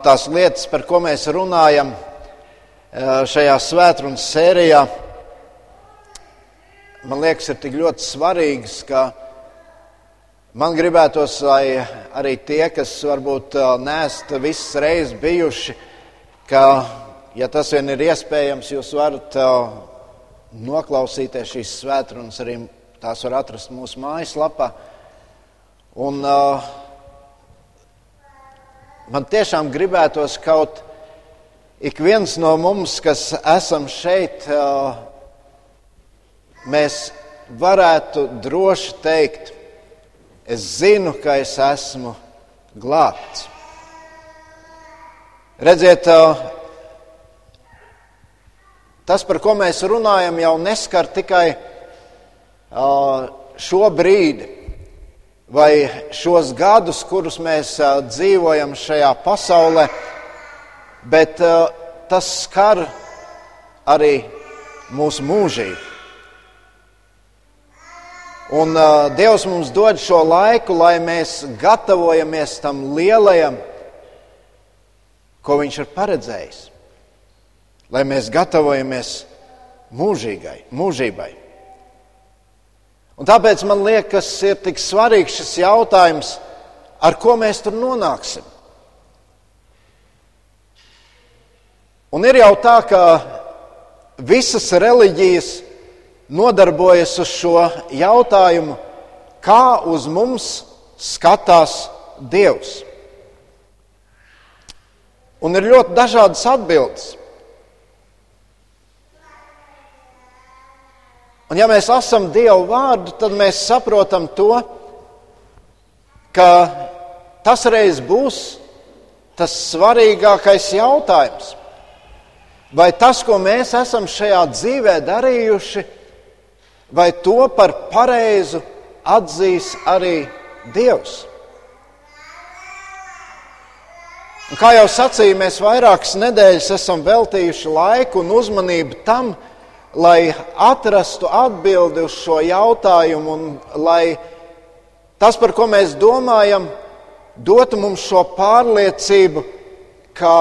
Tās lietas, par ko mēs runājam šajā svētdienas sērijā, man liekas, ir tik ļoti svarīgas, ka man gribētos, lai arī tie, kas varbūt neesat visas reizes bijuši, ka, ja tas vien ir iespējams, jūs varat noklausīties šīs svētdienas, arī tās var atrast mūsu mājaslapā. Un, uh, man tiešām gribētos kaut ik viens no mums, kas esam šeit, mēs varētu droši teikt, es zinu, ka es esmu glābts. Redziet, tas, par ko mēs runājam, jau neskar tikai šo brīdi vai šos gadus, kurus mēs dzīvojam šajā pasaulē, bet tas skar arī mūsu mūžību. Un Dievs mums dod šo laiku, lai mēs gatavojamies tam lielajam, ko Viņš ir paredzējis. Lai mēs gatavojamies mūžīgai, mūžībai. Un tāpēc man liekas, ir tik svarīgs šis jautājums, ar ko mēs tur nonāksim. Un ir jau tā, ka visas reliģijas nodarbojas uz šo jautājumu, kā uz mums skatās Dievs. Un ir ļoti dažādas atbildes. Un ja mēs lasām Dievu vārdu, tad mēs saprotam to, ka tas reiz būs tas svarīgākais jautājums. Vai tas, ko mēs esam šajā dzīvē darījuši, vai to par pareizu atzīs arī Dievs? Un kā jau sacīju, mēs vairākas nedēļas esam veltījuši laiku un uzmanību tam, lai atrastu atbildi uz šo jautājumu un lai tas, par ko mēs domājam, dotu mums šo pārliecību, ka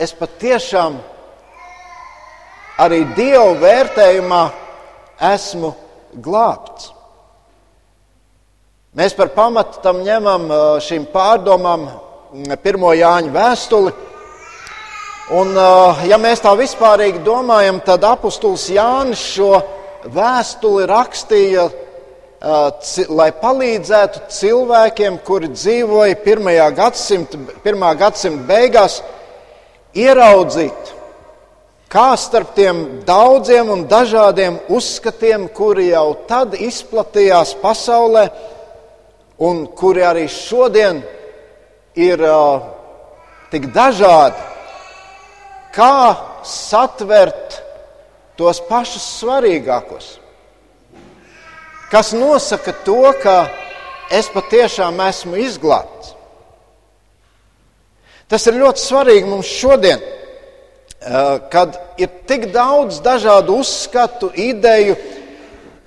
es patiešām arī Dieva vērtējumā esmu glābts. Mēs par pamatu tam ņemam šīm pārdomām pirmo Jāņa vēstuli. Un, uh, ja mēs tā vispārīgi domājam, tad apustulis Jānis šo vēstuli rakstīja, uh, lai palīdzētu cilvēkiem, kuri dzīvoja pirmajā gadsimta, pirmā gadsimta beigās, ieraudzīt, kā starp tiem daudziem un dažādiem uzskatiem, kuri jau tad izplatījās pasaulē, un kuri arī šodien ir uh, tik dažādi, kā satvert tos pašus svarīgākos. Kas nosaka to, ka es patiešām esmu izglābts? Tas ir ļoti svarīgi mums šodien, eh, kad ir tik daudz dažādu uzskatu, ideju,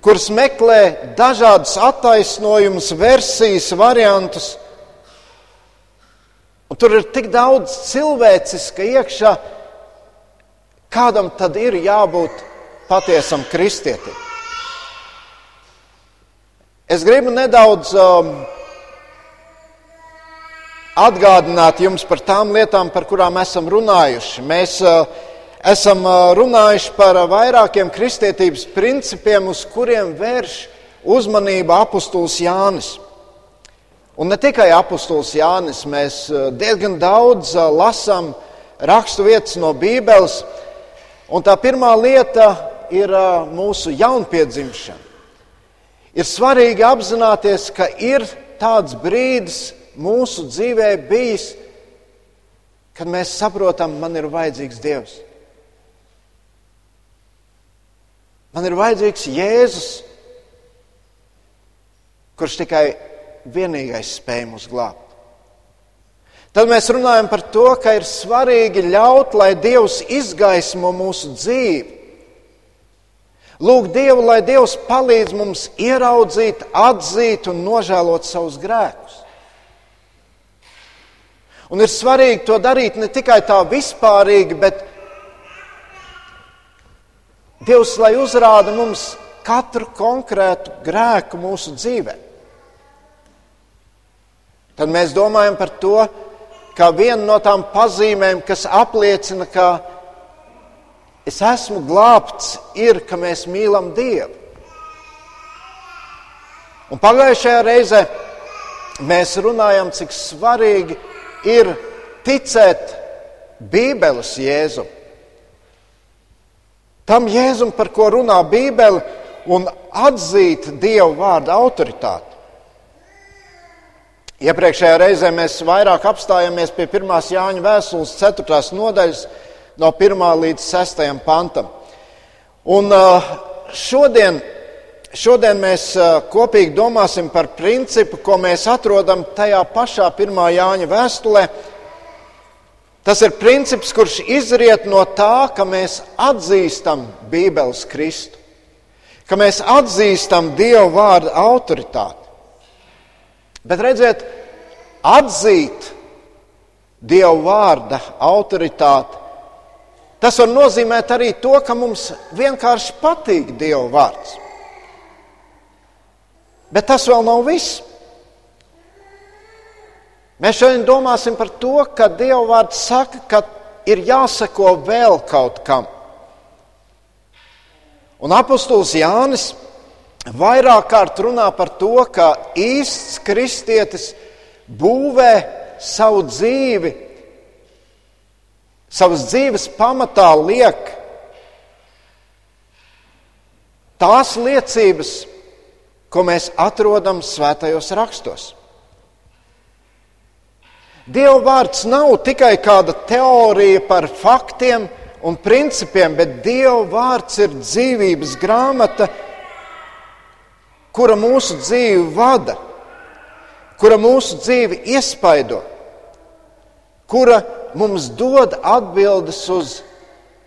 kuras meklē dažādas attaisnojumus, versijas, variantus. Un tur ir tik daudz cilvēciska iekšā, Kādam tad ir jābūt patiesam kristietim? Es gribu nedaudz um, atgādināt jums par tām lietām, par kurām esam runājuši. Mēs uh, esam uh, runājuši par uh, vairākiem kristietības principiem, uz kuriem vērš uzmanību apustulis Jānis. Un ne tikai apustulis Jānis, mēs uh, diezgan daudz lasām rakstu vietas no Bībeles. Un tā pirmā lieta ir mūsu jaunpiedzimšana. Ir svarīgi apzināties, ka ir tāds brīdis mūsu dzīvē bijis, kad mēs saprotam, man ir vajadzīgs Dievs. Man ir vajadzīgs Jēzus, kurš tikai vienīgais spēj mūs glābt. Tad mēs runājam par to, ka ir svarīgi ļaut, lai Dievs izgaismo mūsu dzīvi. Lūk, Dievu, lai Dievs palīdz mums ieraudzīt, atzīt un nožēlot savus grēkus. Un ir svarīgi to darīt ne tikai tā vispārīgi, bet Dievs, lai uzrāda mums katru konkrētu grēku mūsu dzīvē. Tad mēs domājam par to, kā vienu no tām pazīmēm, kas apliecina, ka es esmu glābts, ir, ka mēs mīlam Dievu. Un pagājušajā reizē mēs runājam, cik svarīgi ir ticēt Bībeles Jēzum. Tam Jēzum, par ko runā Bībele, un atzīt Dieva vārda autoritāti. Iepriekšējā reizē mēs vairāk apstājāmies pie 1. Jāņa vēstules 4. nodaļas, no 1. līdz 6. pantam. Un šodien Šodien mēs kopīgi domāsim par principu, ko mēs atrodam tajā pašā pirmā Jāņa vēstulē. Tas ir princips, kurš izriet no tā, ka mēs atzīstam Bībeles Kristu, ka mēs atzīstam Dieva vārda autoritāti. Bet redziet, atzīt Dieva vārda autoritāti, tas var nozīmēt arī to, ka mums vienkārši patīk Dieva vārds. Bet tas vēl nav viss. Mēs šodien domāsim par to, ka Dieva vārds saka, ka ir jāseko vēl kaut kam. Un apustulis Jānis vairāk kārt runā par to, ka īsts kristietis būvē savu dzīvi, savas dzīves pamatā liek tās liecības, ko mēs atrodam svētajos rakstos. Dieva vārds nav tikai kāda teorija par faktiem un principiem, bet Dieva vārds ir dzīvības grāmata, kura mūsu dzīvi vada, kura mūsu dzīvi iespaido, kura mums dod atbildes uz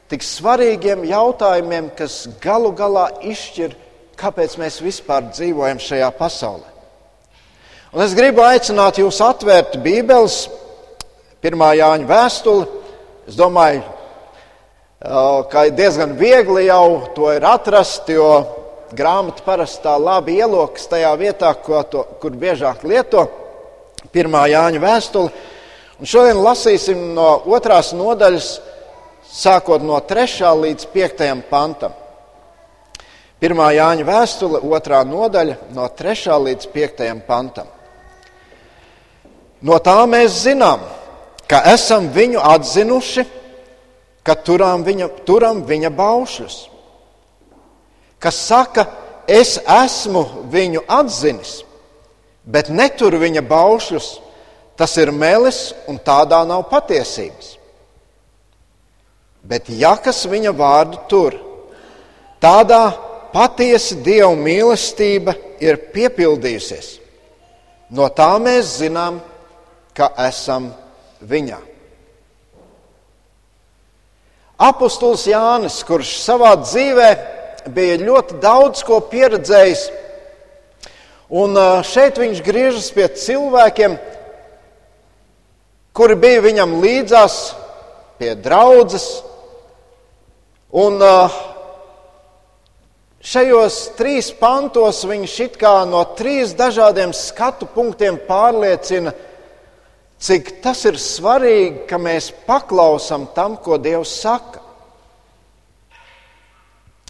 tik svarīgiem jautājumiem, kas galu galā izšķir kāpēc mēs vispār dzīvojam šajā pasaulē. Un es gribu aicināt jūs atvērt Bībeles pirmā Jāņa vēstuli. Es domāju, ka diezgan viegli jau to ir atrast, jo grāmata parasti tā labi ielokas tajā vietā, to, kur biežāk lieto. Pirmā Jāņa vēstule. Un šodien lasīsim no otrās nodaļas, sākot no 3. līdz 5. pantam. Pirmā Jāņa vēstule, otrā nodaļa, no 3. līdz 5. pantam. No tā mēs zinām, ka esam viņu atzinuši, ka turam viņa, turam viņa baušļus. Kas saka, es esmu viņu atzinis, bet neturu viņa baušļus, tas ir melis un tādā nav patiesības. Bet ja kas viņa vārdu tur, tādā patiesa Dieva mīlestība ir piepildījusies. No tā mēs zinām, ka esam viņā. Apostols Jānis, kurš savā dzīvē bija ļoti daudz ko pieredzējis, un šeit viņš griežas pie cilvēkiem, kuri bija viņam līdzās, pie draudzes, un Šajos trīs pantos viņš it kā no trīs dažādiem skatu punktiem pārliecina, cik tas ir svarīgi, ka mēs paklausām tam, ko Dievs saka.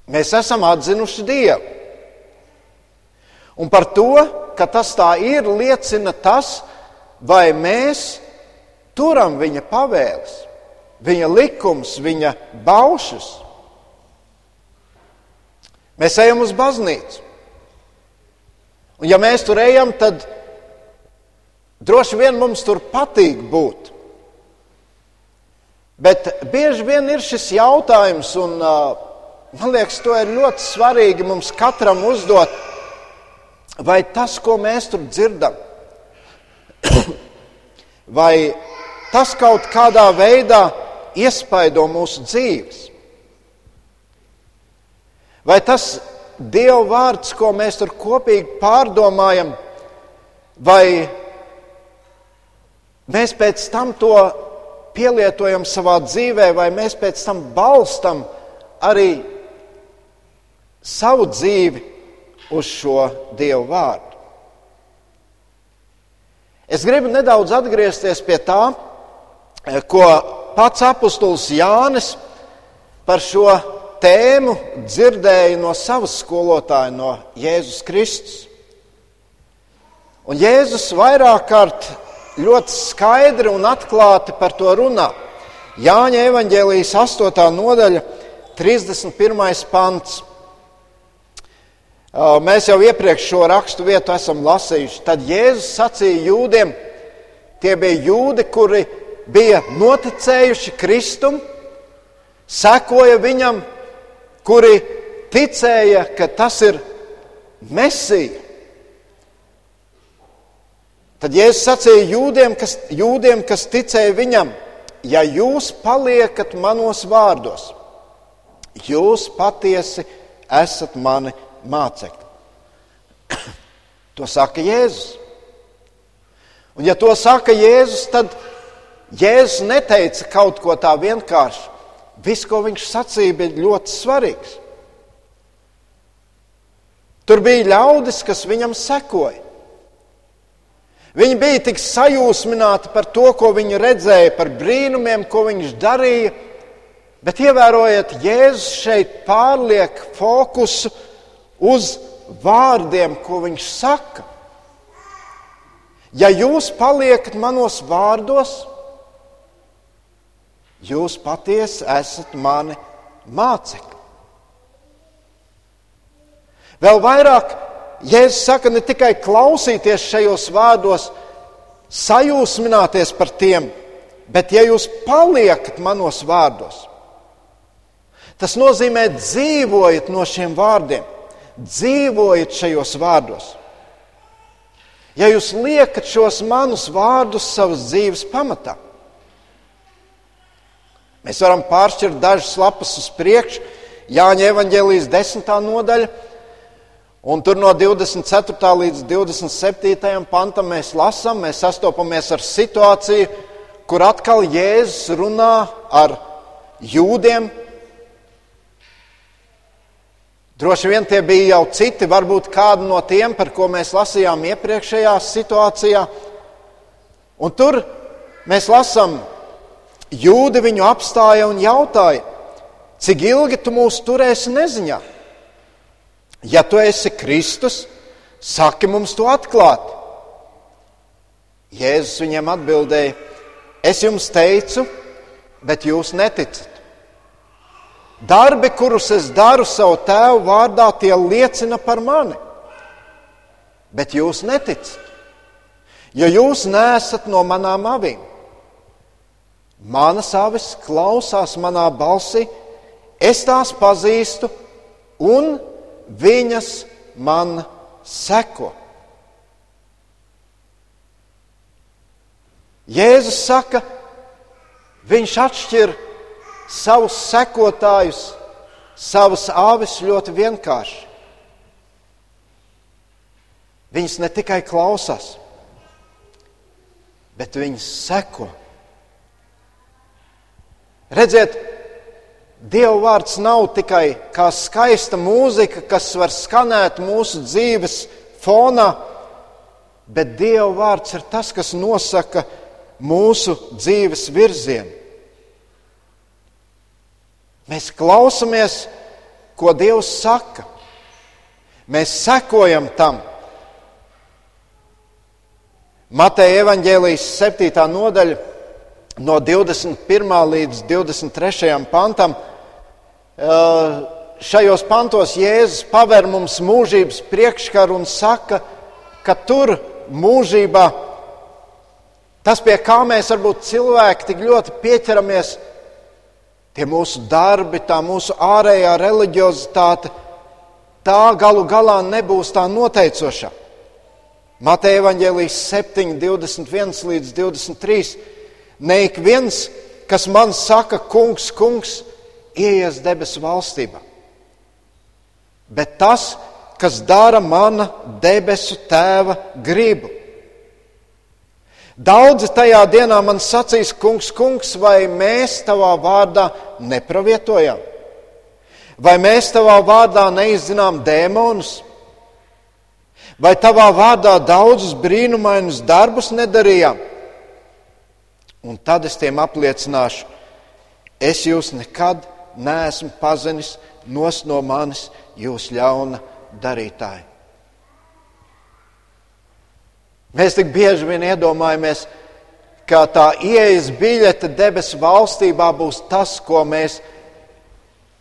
Mēs esam atzinuši Dievu. Un par to, ka tas tā ir, liecina tas, vai mēs turam viņa pavēles, viņa likums, viņa baušas. Mēs ejam uz baznīcu. Un ja mēs tur ejam, tad droši vien mums tur patīk būt. Bet bieži vien ir šis jautājums, un man liekas, to ir ļoti svarīgi mums katram uzdot, vai tas, ko mēs tur dzirdam, vai tas kaut kādā veidā iespaido mūsu dzīves. Vai tas Dieva vārds, ko mēs tur kopīgi pārdomājam, vai mēs pēc tam to pielietojam savā dzīvē, vai mēs pēc tam balstam arī savu dzīvi uz šo Dievu vārdu. Es gribu nedaudz atgriezties pie tā, ko pats apustulis Jānis par šo tēmu dzirdēja no savas skolotāja, no Jēzus Kristus. Un Jēzus vairāk kārt ļoti skaidri un atklāti par to runā. Jāņa evanģēlijas 8. nodaļa, 31. pants. Mēs jau iepriekš šo rakstu vietu esam lasījuši. Tad Jēzus sacīja jūdiem, tie bija jūdi, kuri bija noticējuši Kristum, sekoja viņam, kuri ticēja, ka tas ir Mesija. Tad Jēzus sacīja jūdiem kas, jūdiem, kas ticēja viņam, ja jūs paliekat manos vārdos, jūs patiesi esat mani mācekļi. to saka Jēzus. Un ja to saka Jēzus, tad Jēzus neteica kaut ko tā vienkārši. Viss, ko viņš sacīja, bija ļoti svarīgs. Tur bija ļaudis, kas viņam sekoja. Viņi bija tik sajūsmināti par to, ko viņi redzēja, par brīnumiem, ko viņš darīja. Bet ievērojiet, Jēzus šeit pārliek fokusu uz vārdiem, ko viņš saka. Ja jūs paliekat manos vārdos, jūs patiesi esat mani mācekļi. Vēl vairāk Jēzus saka ne tikai klausīties šajos vārdos, sajūsmināties par tiem, bet ja jūs paliekat manos vārdos, tas nozīmē dzīvojiet no šiem vārdiem, dzīvojiet šajos vārdos. Ja jūs liekat šos manus vārdus savas dzīves pamatā, mēs varam pāršķirt dažas lapas uz priekšu, Jāņa evanģēlijas desmitā nodaļa Un tur no 24. līdz 27. pantam mēs lasām, mēs sastopamies ar situāciju, kur atkal Jēzus runā ar jūdiem. Droši vien tie bija jau citi, varbūt kādi no tiem, par ko mēs lasījām iepriekšējā situācijā. Un tur mēs lasām, jūdi viņu apstāja un jautāja, cik ilgi tu mūs turēsi neziņā? Ja tu esi Kristus, saki mums to atklāti. Jēzus viņiem atbildēja: Es jums teicu, bet jūs neticat. Darbi, kurus es daru savu tēvu vārdā, tie liecina par mani. Bet jūs neticat, jo jūs nesat no manām avīm. Manas avis klausās manā balsī, es tās pazīstu un viņas man seko. Jēzus saka, viņš atšķir savus sekotājus, savas avis ļoti vienkārši. Viņas ne tikai klausās, bet viņas seko. Redziet, Dieva vārds nav tikai kā skaista mūzika, kas var skanēt mūsu dzīves fonā, bet Dieva vārds ir tas, kas nosaka mūsu dzīves virzienu. Mēs klausāmies, ko Dievs saka. Mēs sekojam tam. Mateja evaņģēlijas 7. nodaļa no 21. līdz 23. pantam. Šajos pantos Jēzus paver mums mūžības priekškaru un saka, ka tur mūžībā tas, pie kā mēs varbūt cilvēki tik ļoti pieķeramies, tie mūsu darbi, tā mūsu ārējā reliģiozitāte, tā galu galā nebūs tā noteicošā. Mateja Evangelijas 7, 21 līdz 23. Ne ik viens, kas man saka, kungs, kungs, ieies debesu valstībā, bet tas, kas dara mana debesu tēva gribu. Daudzi tajā dienā man sacīs, kungs, kungs, vai mēs tavā vārdā nepravietojam? Vai mēs tavā vārdā neizzinām dēmonus? Vai tavā vārdā daudzus brīnumainus darbus nedarījām? Un tad es tiem apliecināšu, es jūs nekad neesmu pazinis nos no manis, jūs ļauna darītāji. Mēs tik bieži vien iedomājamies, ka tā ieejas biļete debesu valstībā būs tas, ko mēs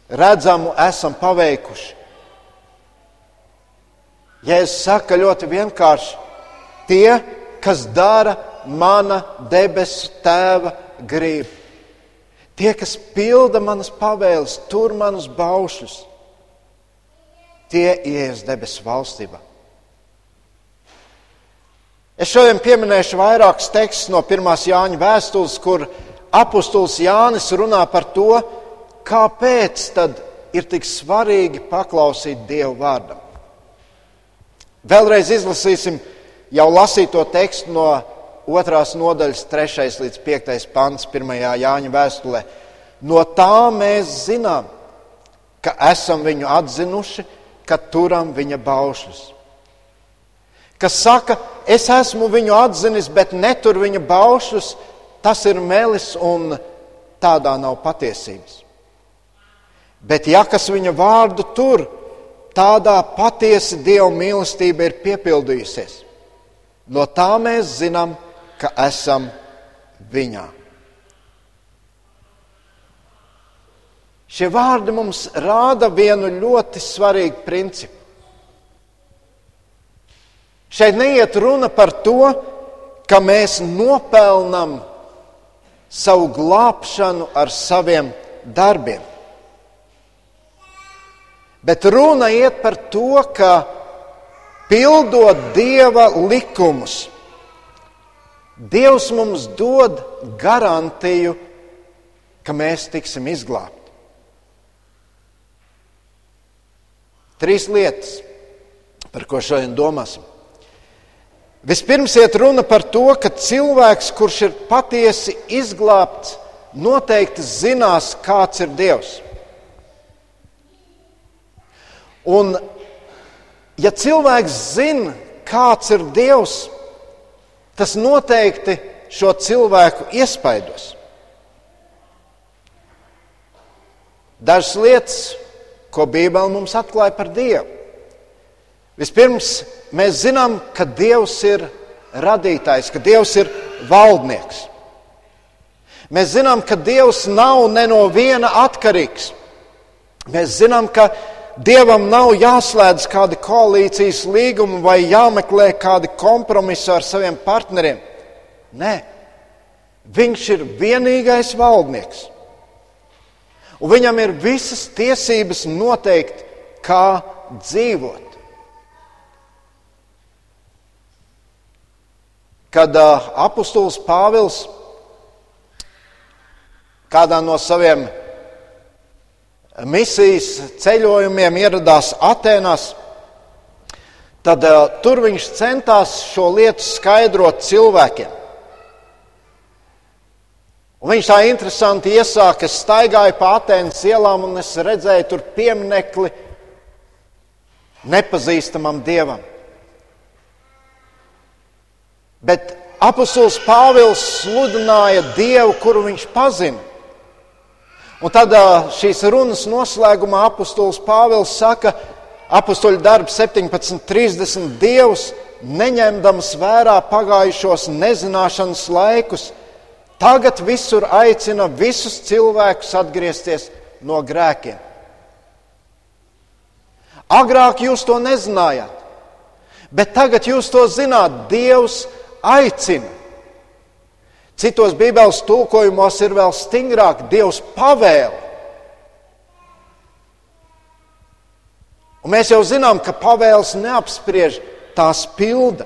redzam, esam paveikuši. Jēzus saka ļoti vienkārši: tie, kas dara mana debesu tēva gribu, tie, kas pilda manas pavēles, tur manus baušus, tie ies debesu valstībā. Es šodien pieminēšu vairākus tekstus no pirmās Jāņa vēstules, kur apustulis Jānis runā par to, kāpēc tad ir tik svarīgi paklausīt Dievu vārdam. Vēlreiz izlasīsim jau lasīto tekstu no otrās nodaļas, 3 līdz 5 pants, 1. Jāņa vēstulē. No tā mēs zinām, ka esam viņu atzinuši, ka turam viņa baušļus. Kas saka, es esmu viņu atzinis, bet netur viņa baušļus, tas ir melis un tādā nav patiesības. Bet ja kas viņa vārdu tur, tādā patiesi Dieva mīlestība ir piepildījusies. No tā mēs zinām, ka esam viņā. Šie vārdi mums rāda vienu ļoti svarīgu principu. Šeit neiet runa par to, ka mēs nopelnām savu glābšanu ar saviem darbiem. Bet runa iet par to, ka pildot Dieva likumus, Dievs mums dod garantiju, ka mēs tiksim izglābti. Trīs lietas, par ko šodien domāsim. Vispirms iet runa par to, ka cilvēks, kurš ir patiesi izglābts, noteikti zinās, kāds ir Dievs. Un, ja cilvēks zina, kāds ir Dievs, tas noteikti šo cilvēku iespaidos. Dažas lietas, ko Bībele mums atklāja par Dievu. Vispirms, mēs zinām, ka Dievs ir radītājs, ka Dievs ir valdnieks. Mēs zinām, ka Dievs nav ne no viena atkarīgs. Mēs zinām, ka Dievam nav jāslēdz kādi koalīcijas līgumi vai jāmeklē kādi kompromisi ar saviem partneriem. Nē, viņš ir vienīgais valdnieks. Un viņam ir visas tiesības noteikt, kā dzīvot. Kad apustulis Pāvils kādā no saviem misijas ceļojumiem ieradās Atenās, tad tur viņš centās šo lietu skaidrot cilvēkiem. Un viņš tā interesanti iesāka, es staigāju pa Atenas ielām un es redzēju tur pieminekli nepazīstamam dievam. Bet apustulis Pāvils sludināja dievu, kuru viņš pazina. Un tad šīs runas noslēgumā apustulis Pāvils saka, apakstuļu darbs 17.30. Dievs, neņemdams vērā pagājušos nezināšanas laikus, tagad visur aicina visus cilvēkus atgriezties no grēkiem. Agrāk jūs to nezinājāt, bet tagad jūs to zināt. Dievs aicina. Citos Bībeles tulkojumos ir vēl stingrāk Dievs pavēle. Un mēs jau zinām, ka pavēles neapspriež, tās pilda.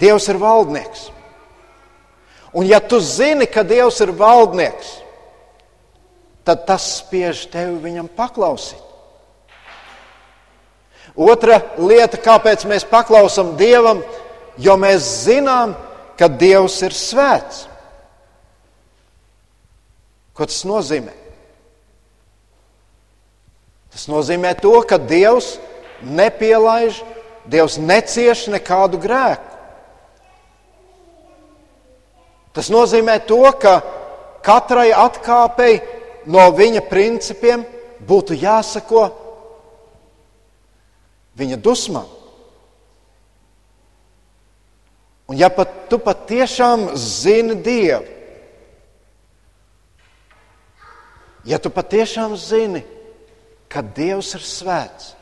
Dievs ir valdnieks. Un ja tu zini, ka Dievs ir valdnieks, tad tas spiež tevi viņam paklausīt. Otra lieta, kāpēc mēs paklausām Dievam, jo mēs zinām, ka Dievs ir svēts. Ko tas nozīmē? Tas nozīmē to, ka Dievs nepielaiž, Dievs necieš nekādu grēku. Tas nozīmē to, ka katrai atkāpei no viņa principiem būtu jāsako viņa dusmām. Un ja pat tu patiešām zini Dievu, ja tu patiešām zini, ka Dievs ir svēts,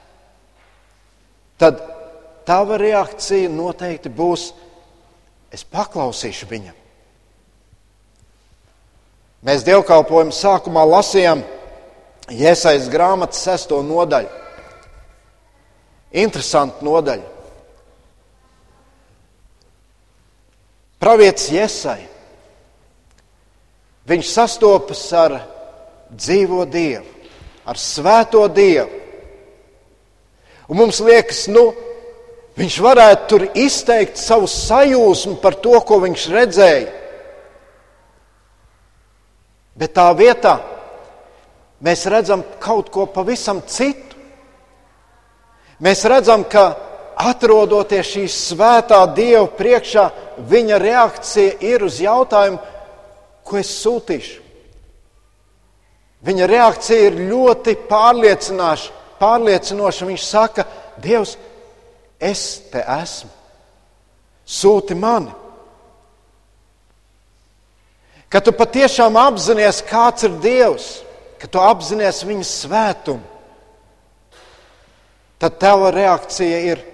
tad tava reakcija noteikti būs: es paklausīšu viņam. Mēs dievkalpojuma sākumā lasījām Iesaistas grāmatas sesto nodaļu. Interesanti nodaļa. Pravietis Iesai. Viņš sastopas ar dzīvo Dievu, ar svēto Dievu. Un mums liekas, nu, viņš varētu tur izteikt savu sajūsmu par to, ko viņš redzēja. Bet tā vietā mēs redzam kaut ko pavisam citu. Mēs redzam, ka atrodoties šīs svētā Dieva priekšā, viņa reakcija ir uz jautājumu, ko es sūtīšu. Viņa reakcija ir ļoti pārliecinoša. Viņš saka, Dievs, es te esmu, sūti mani. Ka tu patiešām apzinājies, kāds ir Dievs, ka tu apzinājies viņa svētumu, tad tava reakcija ir: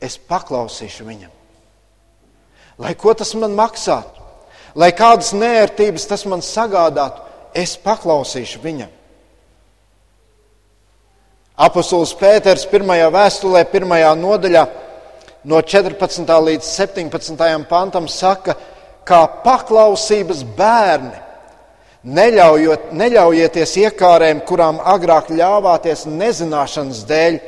es paklausīšu viņam. Lai ko tas man maksātu, lai kādas nērtības tas man sagādātu, es paklausīšu viņam. Apostols Pēters pirmajā vēstulē, pirmajā nodaļā, no 14. līdz 17. pantam saka, ka kā paklausības bērni. Neļaujot, neļaujieties iekārēm, kurām agrāk ļāvāties nezināšanas dēļ,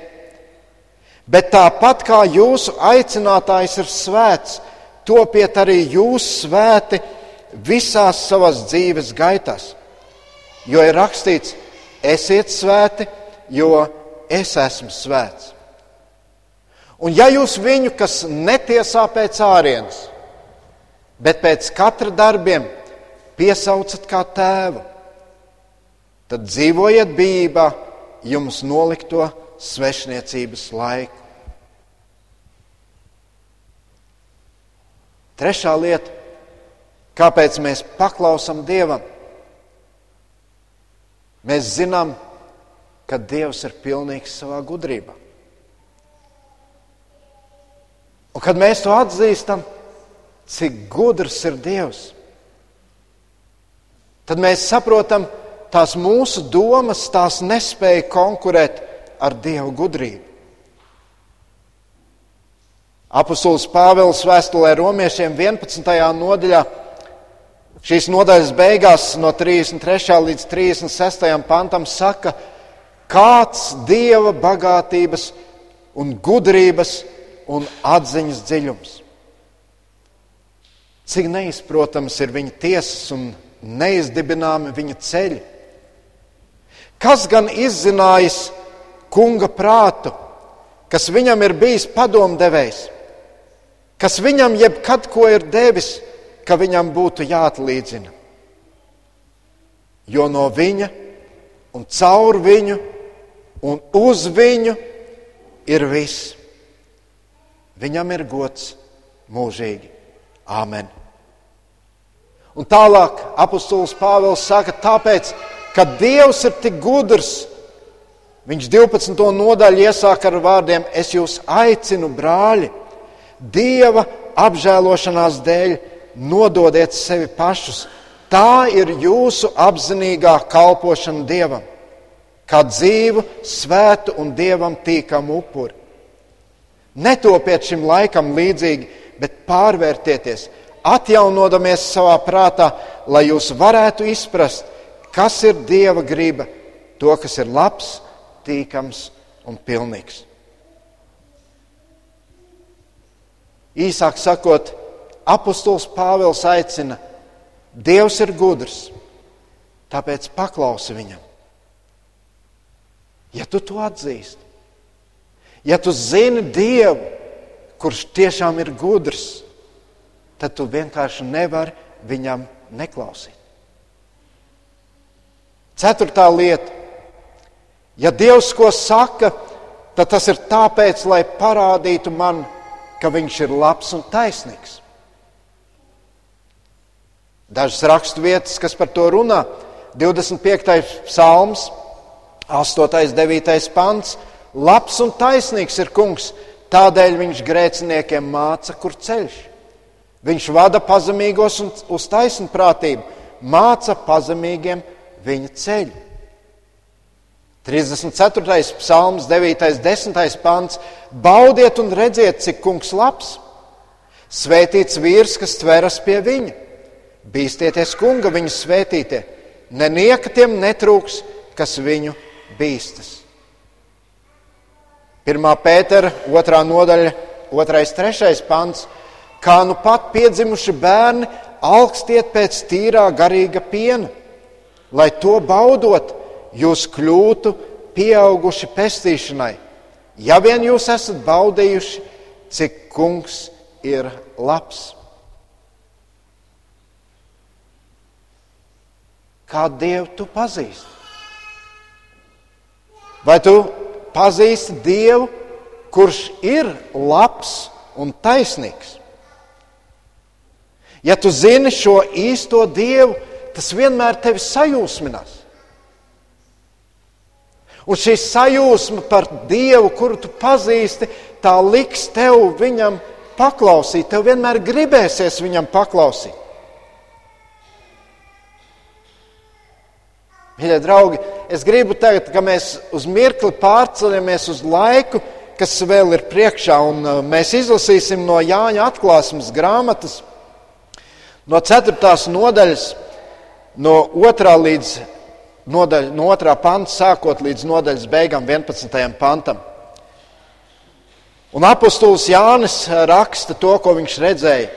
bet tāpat kā jūsu aicinātājs ir svēts, topiet arī jūs svēti visās savas dzīves gaitās. Jo ir rakstīts, esiet svēti, jo es esmu svēts. Un ja jūs viņu, kas netiesā pēc ārienes, bet pēc katra darbiem piesaucat kā tēvu. Tad dzīvojiet bijībā jums nolikto svešniecības laiku. Trešā lieta, kāpēc mēs paklausām Dievam. Mēs zinām, ka Dievs ir pilnīgs savā gudrībā. Un kad mēs to atzīstam, cik gudrs ir Dievs. Tad mēs saprotam, tās mūsu domas tās nespēja konkurēt ar Dieva gudrību. Apostols Pāvils vēstulē romiešiem 11. nodaļā, šīs nodaļas beigās, no 33. līdz 36. pantam, saka, kāds Dieva bagātības un gudrības un atziņas dziļums. Cik neizprotams ir viņa tiesas un neizdibināmi viņa ceļi. Kas gan izzinājis kunga prātu, kas viņam ir bijis padomdevējs, kas viņam jebkad ko ir devis, ka viņam būtu jāatlīdzina? Jo no viņa un caur viņu un uz viņu ir viss. Viņam ir gods mūžīgi. Āmen! Un tālāk apustulis Pāvils saka, tāpēc, ka Dievs ir tik gudrs, viņš 12. nodaļu iesāk ar vārdiem: Es jūs aicinu, brāļi, Dieva apžēlošanās dēļ nododiet sevi pašus. Tā ir jūsu apzinīgā kalpošana Dievam, kā dzīvu, svētu un Dievam tīkamu upuri. Netopiet šim laikam līdzīgi, bet pārvērtieties, atjaunodamies savā prātā, lai jūs varētu izprast, kas ir Dieva griba, to, kas ir labs, tīkams un pilnīgs. Īsāk sakot, apustulis Pāvils aicina, Dievs ir gudrs, tāpēc paklausi viņam. Ja tu to atzīsti, ja tu zini Dievu, kurš tiešām ir gudrs, tad tu vienkārši nevari viņam neklausīt. Ceturtā lieta. Ja Dievs ko saka, tad tas ir tāpēc, lai parādītu man, ka Viņš ir labs un taisnīgs. Dažas rakstu vietas, kas par to runā, 25. psalms, 8. un 9. pants. Labs un taisnīgs ir kungs, tādēļ viņš grēciniekiem māca, kur ceļš. Viņš vada pazemīgos un uz taisnprātību, māca pazemīgiem viņa ceļu. 34. psalms, 9. 10. pants. Baudiet un redziet, cik kungs labs. Svētīts vīrs, kas tveras pie viņa. Bīstieties kunga viņu svētītie. Nenieka tiem netrūks, kas viņu bīstas. 1. pētera, 2. nodaļa, 2. 3. pants. Kā nu pat piedzimuši bērni, augstiet pēc tīrā garīga piena, lai to baudot, jūs kļūtu pieauguši pestīšanai. Ja vien jūs esat baudījuši, cik kungs ir labs. Kā Dievu tu pazīsti? Vai tu pazīsti Dievu, kurš ir labs un taisnīgs? Ja tu zini šo īsto Dievu, tas vienmēr tevi sajūsminās. Un šī sajūsma par Dievu, kuru tu pazīsti, tā liks tev viņam paklausīt. Tev vienmēr gribēsies viņam paklausīt. Mīļie draugi, es gribu teikt, ka mēs uz mirkli pārceļamies uz laiku, kas vēl ir priekšā, un uh, mēs izlasīsim no Jāņa atklāsmes grāmatas, no 4. nodaļas, no 2. līdz nodaļa, no 2. panta, sākot līdz nodaļas beigām, 11. pantam. Un apustulis Jānis raksta to, ko viņš redzēja.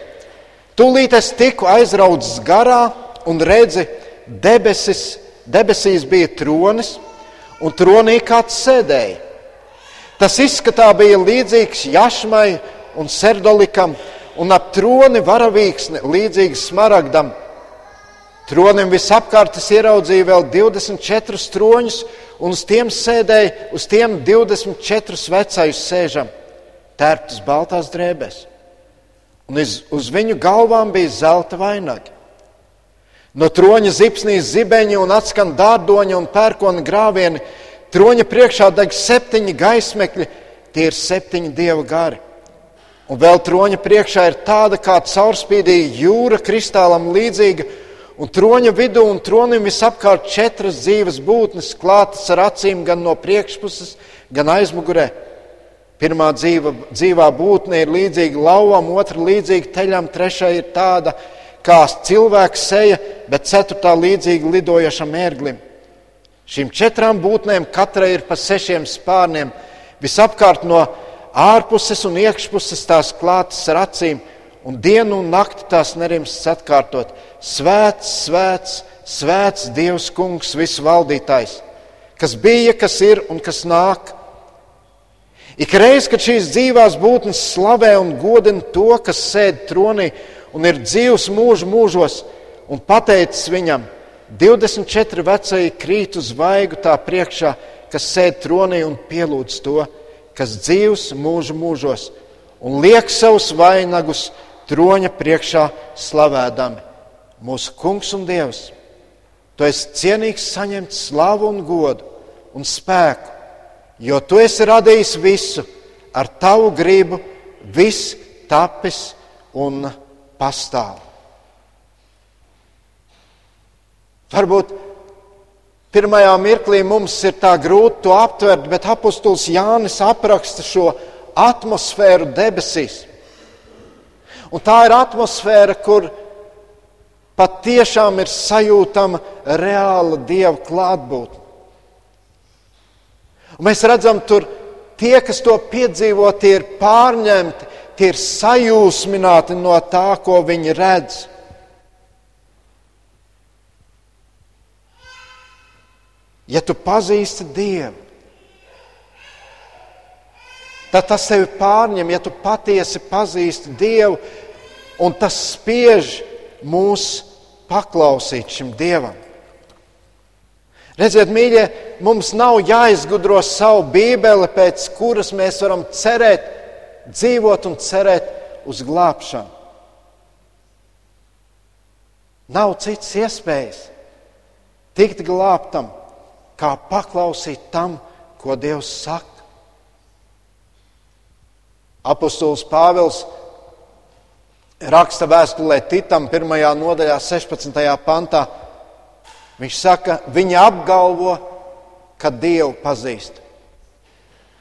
Tūlīt es tiku aizraudzis garā un redzi debesis Debesīs bija tronis, un tronī kāds sēdēja. Tas izskatā bija līdzīgs jašmai un serdolikam, un ap troni varavīksne līdzīgs smaragdam. Tronim visapkārt es ieraudzīju vēl 24 troņus, un uz tiem sēdēja, uz tiem 24 vecajus sēžam, tērptas baltās drēbēs. Un uz, uz viņu galvām bija zelta vainagi. No troņa zipsnīs zibeņi un atskan dārdoņa un pērkona grāvieni. Troņa priekšā deg septiņi gaismekļi, tie ir septiņi dieva gari. Un vēl troņa priekšā ir tāda kā caurspīdīga jūra, kristālam līdzīga, un troņa vidū un tronim visapkārt četras dzīves būtnes, klātas ar acīm gan no priekšpuses, gan aizmugurē. Pirmā dzīva, dzīvā būtne ir līdzīga lauvam, otra līdzīga teļam, trešā ir tāda, kā cilvēka seja, bet ceturtā līdzīga lidojošam ērglim. Šīm četrām būtnēm katrai ir pa sešiem spārniem, visapkārt no ārpuses un iekšpuses tās klātas ar acīm, un dienu un nakti tās nerimsts atkārtot. Svēts, svēts, svēts Dievs, Kungs, visu valdītājs, kas bija, kas ir un kas nāk. Ik reiz, kad šīs dzīvās būtnes slavē un godina to, kas sēž tronī un ir dzīvs mūžu mūžos, un pateicis viņam, 24 vecie krīt uz vaigu tā priekšā, kas sēž tronī un pielūdz to, kas dzīvs mūžu mūžos, un liek savus vainagus troņa priekšā slavēdami. Mūsu kungs un dievs, tu esi cienīgs saņemt slavu un godu un spēku, jo tu esi radījis visu ar tavu gribu, viss tapis un pastāv. Varbūt pirmajā mirklī mums ir tā grūti to aptvert, bet apustulis Jānis apraksta šo atmosfēru debesīs. Un tā ir atmosfēra, kur patiešām ir sajūtama reāla dieva klātbūtne. Mēs redzam, tur tie, kas to piedzīvo, tie ir pārņemti tie ir sajūsmināti no tā, ko viņi redz. Ja tu pazīsti Dievu, tad tas tevi pārņem, ja tu patiesi pazīsti Dievu, un tas spiež mūs paklausīt šim Dievam. Redziet, mīļie, mums nav jāizgudro savu bībeli, pēc kuras mēs varam cerēt, dzīvot un cerēt uz glābšanu. Nav citas iespējas tikt glābtam kā paklausīt tam, ko Dievs saka. Apostols Pāvils raksta vēstulē Titam, 1. nodaļā, 16. pantā. Viņš saka, viņa apgalvo, ka Dievu pazīst,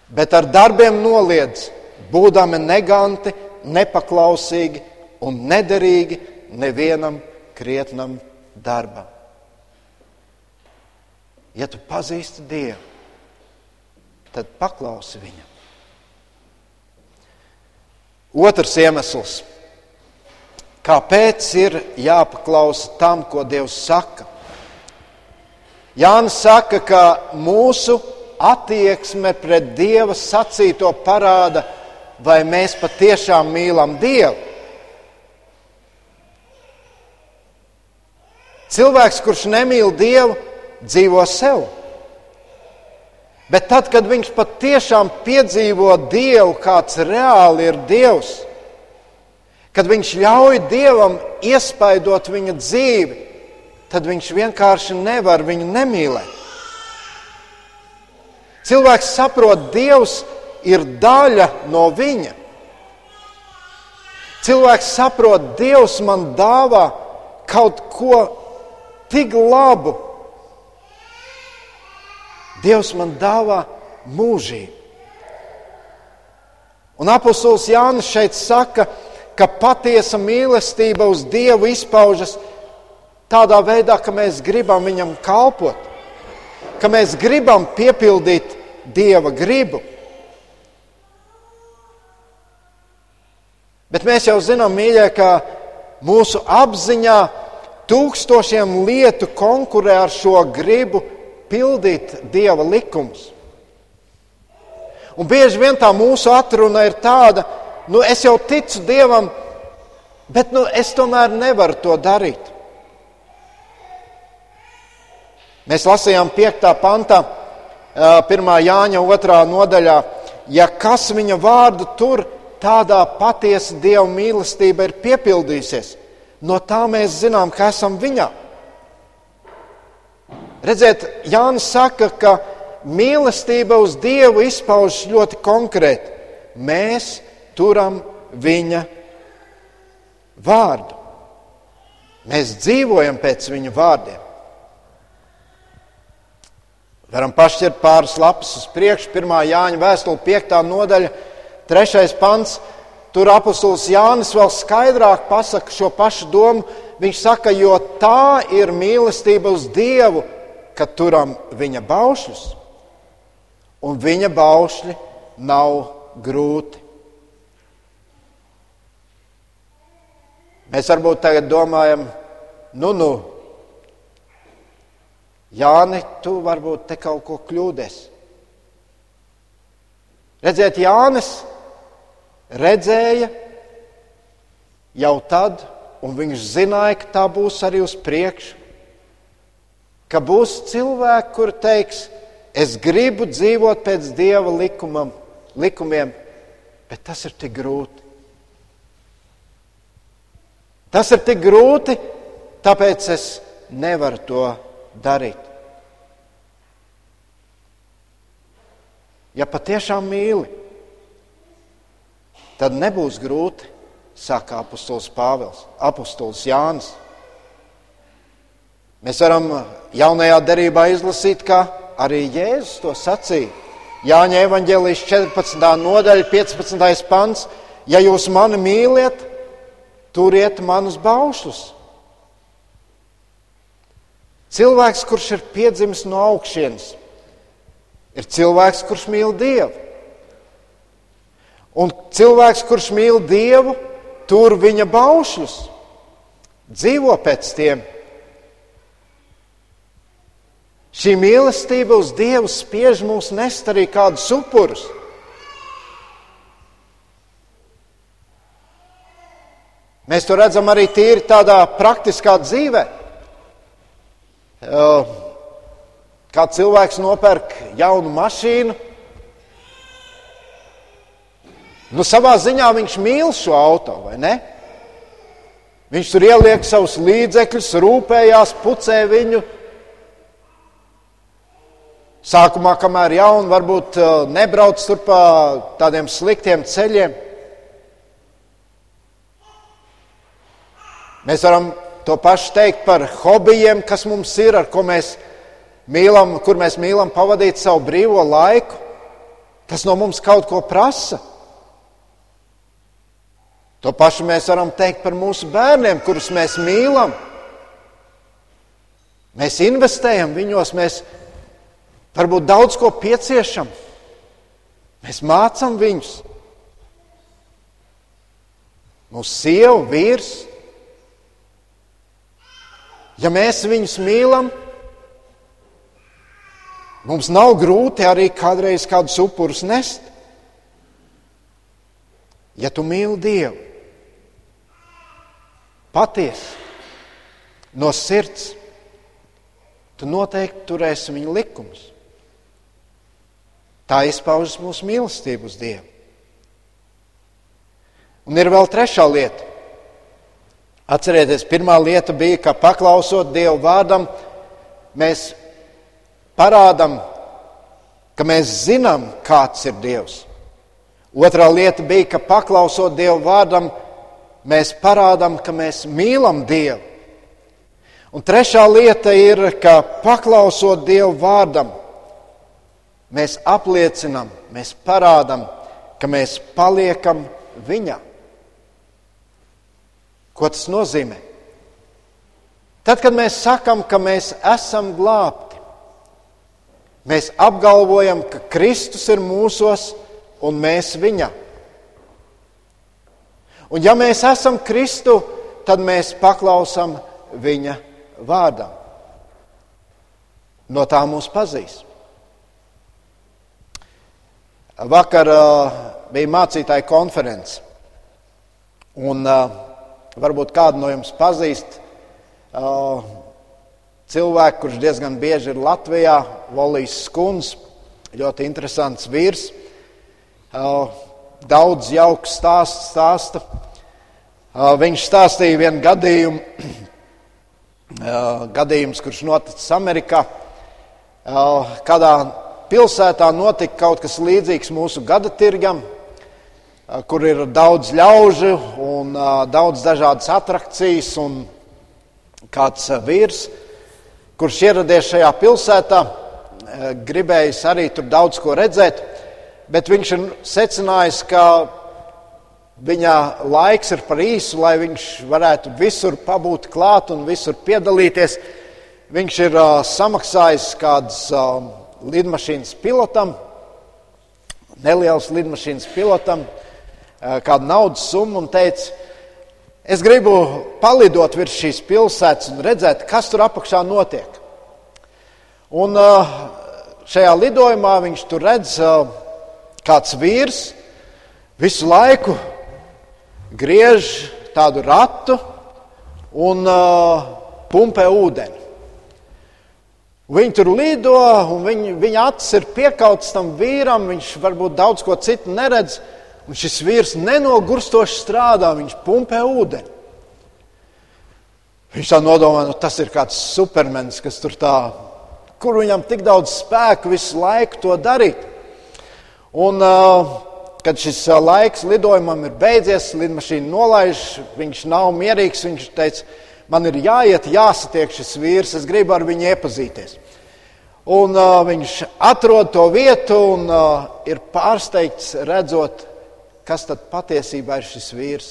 bet ar darbiem noliedz, būdami neganti, nepaklausīgi un nederīgi nevienam krietnam darbam. Ja tu pazīsti Dievu, tad paklausi viņam. Otrs iemesls, kāpēc ir jāpaklausa tam, ko Dievs saka. Jānis saka, ka mūsu attieksme pret Dieva sacīto parāda, vai mēs patiešām mīlam Dievu. Cilvēks, kurš nemīl Dievu, dzīvo sev. Bet tad, kad viņš patiešām piedzīvo Dievu, kāds reāli ir Dievs, kad viņš ļauj Dievam iespaidot viņa dzīvi, tad viņš vienkārši nevar viņu nemīlēt. Cilvēks saprot, Dievs ir daļa no viņa. Cilvēks saprot, Dievs man dāvā kaut ko tik labu, Dievs man dāvā mūžību. Un apustulis Jānis šeit saka, ka patiesa mīlestība uz Dievu izpaužas tādā veidā, ka mēs gribam viņam kalpot, ka mēs gribam piepildīt Dieva gribu. Bet mēs jau zinām, mīļie, ka mūsu apziņā tūkstošiem lietu konkurē ar šo gribu pildīt Dieva likumus. Un bieži vien tā mūsu atruna ir tāda, nu es jau ticu Dievam, bet nu, es tomēr nevaru to darīt. Mēs lasījām 5. pantā, 1. Jāņa 2. nodaļā, ja kas viņa vārdu tur, tādā patiesa Dieva mīlestība ir piepildījusies. No tā mēs zinām, ka esam viņā. Redziet, Jānis saka, ka mīlestība uz Dievu izpaužas ļoti konkrēti. Mēs turam viņa vārdu. Mēs dzīvojam pēc viņa vārdiem. Varam pašķirt pāris lapas uz priekšu. Pirmā Jāņa vēstule, 5. nodaļa, 3. pants. Tur apustulis Jānis vēl skaidrāk pasaka šo pašu domu. Viņš saka, jo tā ir mīlestība uz Dievu, ka turam viņa baušļus, un viņa baušļi nav grūti. Mēs varbūt tagad domājam, nu, nu, Jāni, tu varbūt te kaut ko kļūdies. Redziet, Jānis redzēja jau tad, un viņš zināja, ka tā būs arī uz priekšu ka būs cilvēki, kur teiks, es gribu dzīvot pēc dieva likumam, likumiem, bet tas ir tik grūti. Tas ir tik grūti, tāpēc es nevaru to darīt. Ja patiešām mīli, tad nebūs grūti, saka apustulis Pāvils, apustulis Jānis. Mēs varam jaunajā derībā izlasīt, kā arī Jēzus to sacīja. Jāņa evanģēlijas 14. nodaļa, 15. pants. Ja jūs mani mīliet, turiet manus baušus. Cilvēks, kurš ir piedzimis no augšienes, ir cilvēks, kurš mīl Dievu. Un cilvēks, kurš mīl Dievu, tur viņa baušļus, dzīvo pēc tiem. Šī mīlestība uz Dievu spiež mūs nest arī kādus upurus. Mēs to redzam arī tīri tādā praktiskā dzīvē. Kā cilvēks nopērk jaunu mašīnu, nu, savā ziņā viņš mīl šo auto, vai ne? Viņš tur ieliek savus līdzekļus, rūpējās, pucē viņu. Sākumā, kamēr jauni, varbūt nebrauc tur pa tādiem sliktiem ceļiem. Mēs varam to pašu teikt par hobijiem, kas mums ir, ar ko mēs mīlam, kur mēs mīlam pavadīt savu brīvo laiku. Tas no mums kaut ko prasa. To pašu mēs varam teikt par mūsu bērniem, kurus mēs mīlam. Mēs investējam viņos, mēs varbūt daudz ko pieciešam. Mēs mācām viņus. Mūsu sieva, vīrs, Ja mēs viņus mīlam, mums nav grūti arī kādreiz kādus upurus nest. Ja tu mīli Dievu, patiesi, no sirds, tu noteikti turēsi viņa likumus. Tā izpaužas mūsu mīlestība uz Dievu. Un ir vēl trešā lieta. Atcerieties, pirmā lieta bija, ka paklausot Dieva vārdam, mēs parādām, ka mēs zinām, kāds ir Dievs. Otrā lieta bija, ka paklausot Dieva vārdam, mēs parādām, ka mēs mīlam Dievu. Un trešā lieta ir, ka paklausot Dieva vārdam, mēs apliecinām, mēs parādām, ka mēs paliekam Viņam. Ko tas nozīmē? Tad, kad mēs sakām, ka mēs esam glābti, mēs apgalvojam, ka Kristus ir mūsos un mēs viņā. Un ja mēs esam Kristu, tad mēs paklausām viņa vārdam. No tā mūs pazīst. Vakar uh, bija mācītāja konference. Un, uh, Varbūt kādu no jums pazīst uh, cilvēku, kurš diezgan bieži ir Latvijā, Volijas Skuns, ļoti interesants vīrs. Uh, daudz jauks stāstu stāsta. Uh, viņš stāstīja vienu gadījumu, gadījums, kurš noticis Amerikā. Kādā pilsētā notika kaut kas līdzīgs mūsu gada tirgam, kur ir daudz ļaužu un daudz dažādas attrakcijas. Kāds vīrs, kurš ieradies šajā pilsētā, gribējis arī tur daudz ko redzēt, bet viņš ir secinājis, ka viņa laiks ir par īsu, lai viņš varētu visur pabūt klāt un visur piedalīties. Viņš ir uh, samaksājis kādas uh, lidmašīnas pilotam, neliels lidmašīnas pilotam, Eh, kādu naudas summu un teica, es gribu palidot virs šīs pilsētas un redzēt, kas tur apakšā notiek. Un eh, šajā lidojumā viņš tur redz eh, kāds vīrs visu laiku griež tādu ratu un pumpē ūdeni. Viņi tur lido, un viņa, viņa acis ir piekautas tam vīram. Viņš varbūt daudz ko citu neredz. Un šis vīrs nenogurstoši strādā, viņš pumpē ūdeni. Viņš tā nodomā, nu, tas ir kāds supermenis, kas tur tā, kur viņam tik daudz spēku visu laiku to darīt. Un, uh, kad šis uh, laiks lidojumam ir beidzies, lidmašīna nolaiž, viņš nav mierīgs. Viņš teica, man ir jāiet, jāsatiek šis vīrs, es gribu ar viņu iepazīties. Un uh, viņš atrod to vietu un uh, ir pārsteigts redzot kas tad patiesībā ir šis vīrs?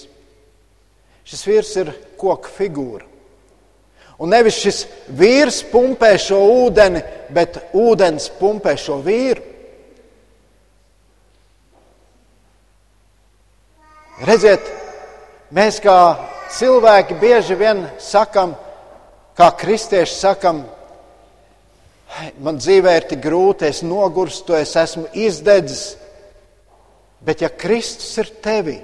Šis vīrs ir koka figūra. Un nevis šis vīrs pumpē šo ūdeni, bet ūdens pumpē šo vīru. Redziet, mēs kā cilvēki bieži vien sakam, kā kristieši sakam, man dzīvē ir tik grūti, es nogurstu, es esmu izdedzis. Bet ja Kristus ir tevī,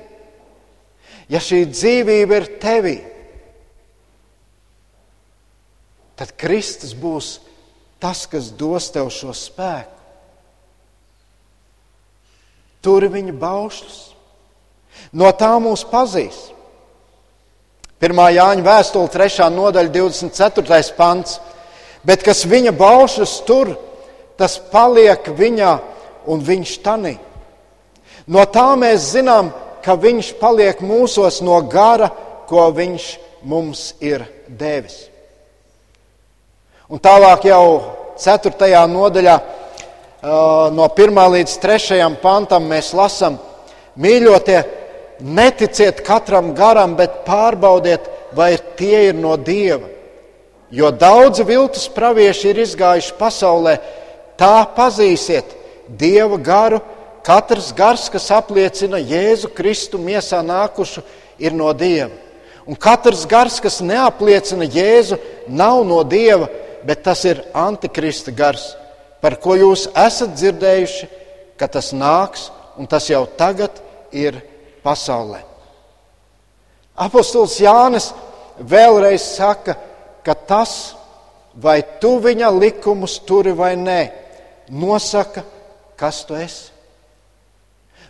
ja šī dzīvība ir tevī, tad Kristus būs tas, kas dos tev šo spēku. Tur viņa baušļus. No tā mūs pazīs. 1. Jāņa vēstule, 3. nodaļa, 24. pants. Bet kas viņa baušas tur, tas paliek viņā un viņš tanī. No tā mēs zinām, ka viņš paliek mūsos no gara, ko viņš mums ir devis. Un tālāk jau 4. nodaļā, no 1. līdz 3. pantam, mēs lasām, mīļotie, neticiet katram garam, bet pārbaudiet, vai tie ir no Dieva. Jo daudzi viltus pravieši ir izgājuši pasaulē, tā pazīsiet Dieva garu. Katrs gars, kas apliecina Jēzu Kristu miesā nākušu, ir no Dieva. Un katrs gars, kas neapliecina Jēzu, nav no Dieva, bet tas ir antikrista gars, par ko jūs esat dzirdējuši, ka tas nāks un tas jau tagad ir pasaulē. Apostols Jānis vēlreiz saka, ka tas, vai tu viņa likumus turi vai nē, nosaka, kas tu esi.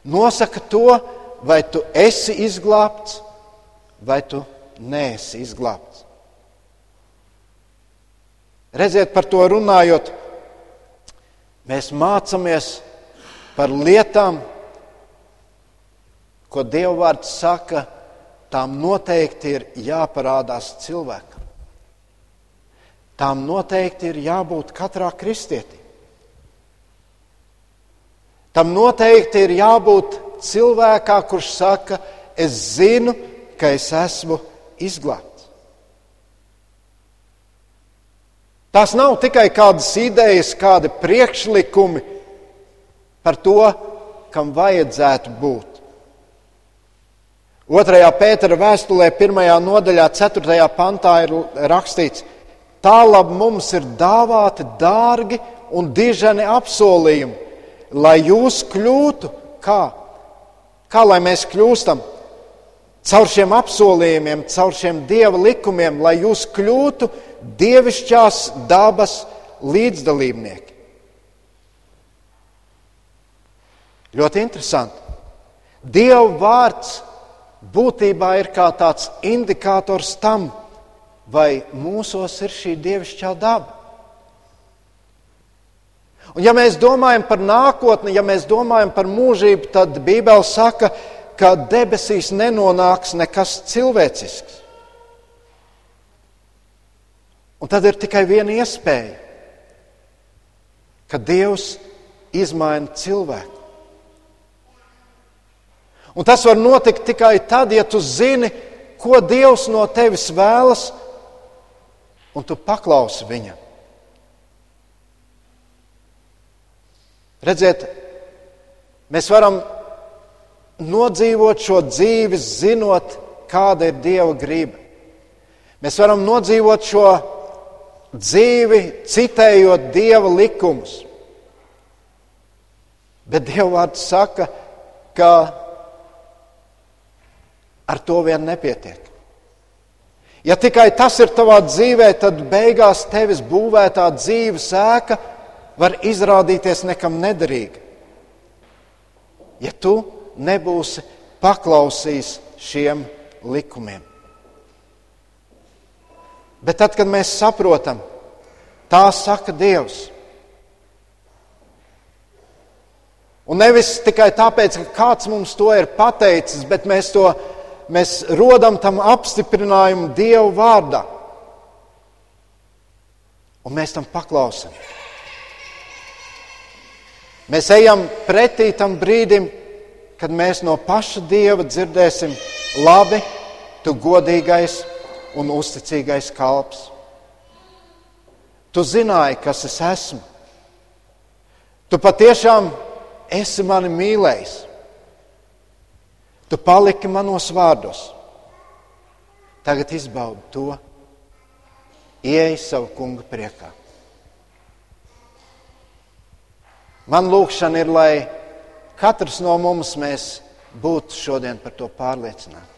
Nosaka to, vai tu esi izglābts, vai tu neesi izglābts. Redziet, par to runājot, mēs mācāmies par lietām, ko Dieva vārds saka, tām noteikti ir jāparādās cilvēkam. Tām noteikti ir jābūt katrā kristietī. Tam noteikti ir jābūt cilvēkā, kurš saka, es zinu, ka es esmu izglābts. Tās nav tikai kādas idejas, kādi priekšlikumi par to, kam vajadzētu būt. Otrajā Pētera vēstulē, pirmajā nodaļā, ceturtajā pantā ir rakstīts, tālāk mums ir dāvāti dārgi un dižani apsolījumi, lai jūs kļūtu kā? Kā lai mēs kļūstam? Caur šiem apsolījumiem, caur šiem dieva likumiem, lai jūs kļūtu dievišķās dabas līdzdalībnieki. Ļoti interesanti. Dieva vārds būtībā ir kā tāds indikators tam, vai mūsos ir šī dievišķā daba. Un ja mēs domājam par nākotni, ja mēs domājam par mūžību, tad Bībele saka, ka debesīs nenonāks nekas cilvēcisks. Un tad ir tikai viena iespēja, ka Dievs izmaina cilvēku. Un tas var notikt tikai tad, ja tu zini, ko Dievs no tevis vēlas, un tu paklausi viņam. Redziet, mēs varam nodzīvot šo dzīvi, zinot, kāda ir Dieva griba. Mēs varam nodzīvot šo dzīvi, citējot Dieva likumus. Bet Dieva vārds saka, ka Ar to vien nepietiek. Ja tikai tas ir tavā dzīvē, tad beigās tevis būvētā dzīves ēka var izrādīties nekam nederīga. Ja tu nebūsi paklausījis šiem likumiem. Bet tad, kad mēs saprotam, tā saka Dievs. Un nevis tikai tāpēc, ka kāds mums to ir pateicis, bet mēs to mēs rodam tam apstiprinājumu Dievu vārdā. Un mēs tam paklausām. Mēs ejam pretī tam brīdim, kad mēs no paša Dieva dzirdēsim, labi, tu godīgais un uzticīgais kalps. Tu zināji, kas es esmu. Tu patiešām esi mani mīlējis. Tu paliki manos vārdos. Tagad izbaudi to, ieej savu kunga priekā. Man lūkšana ir, lai katrs no mums būtu šodien par to pārliecināts.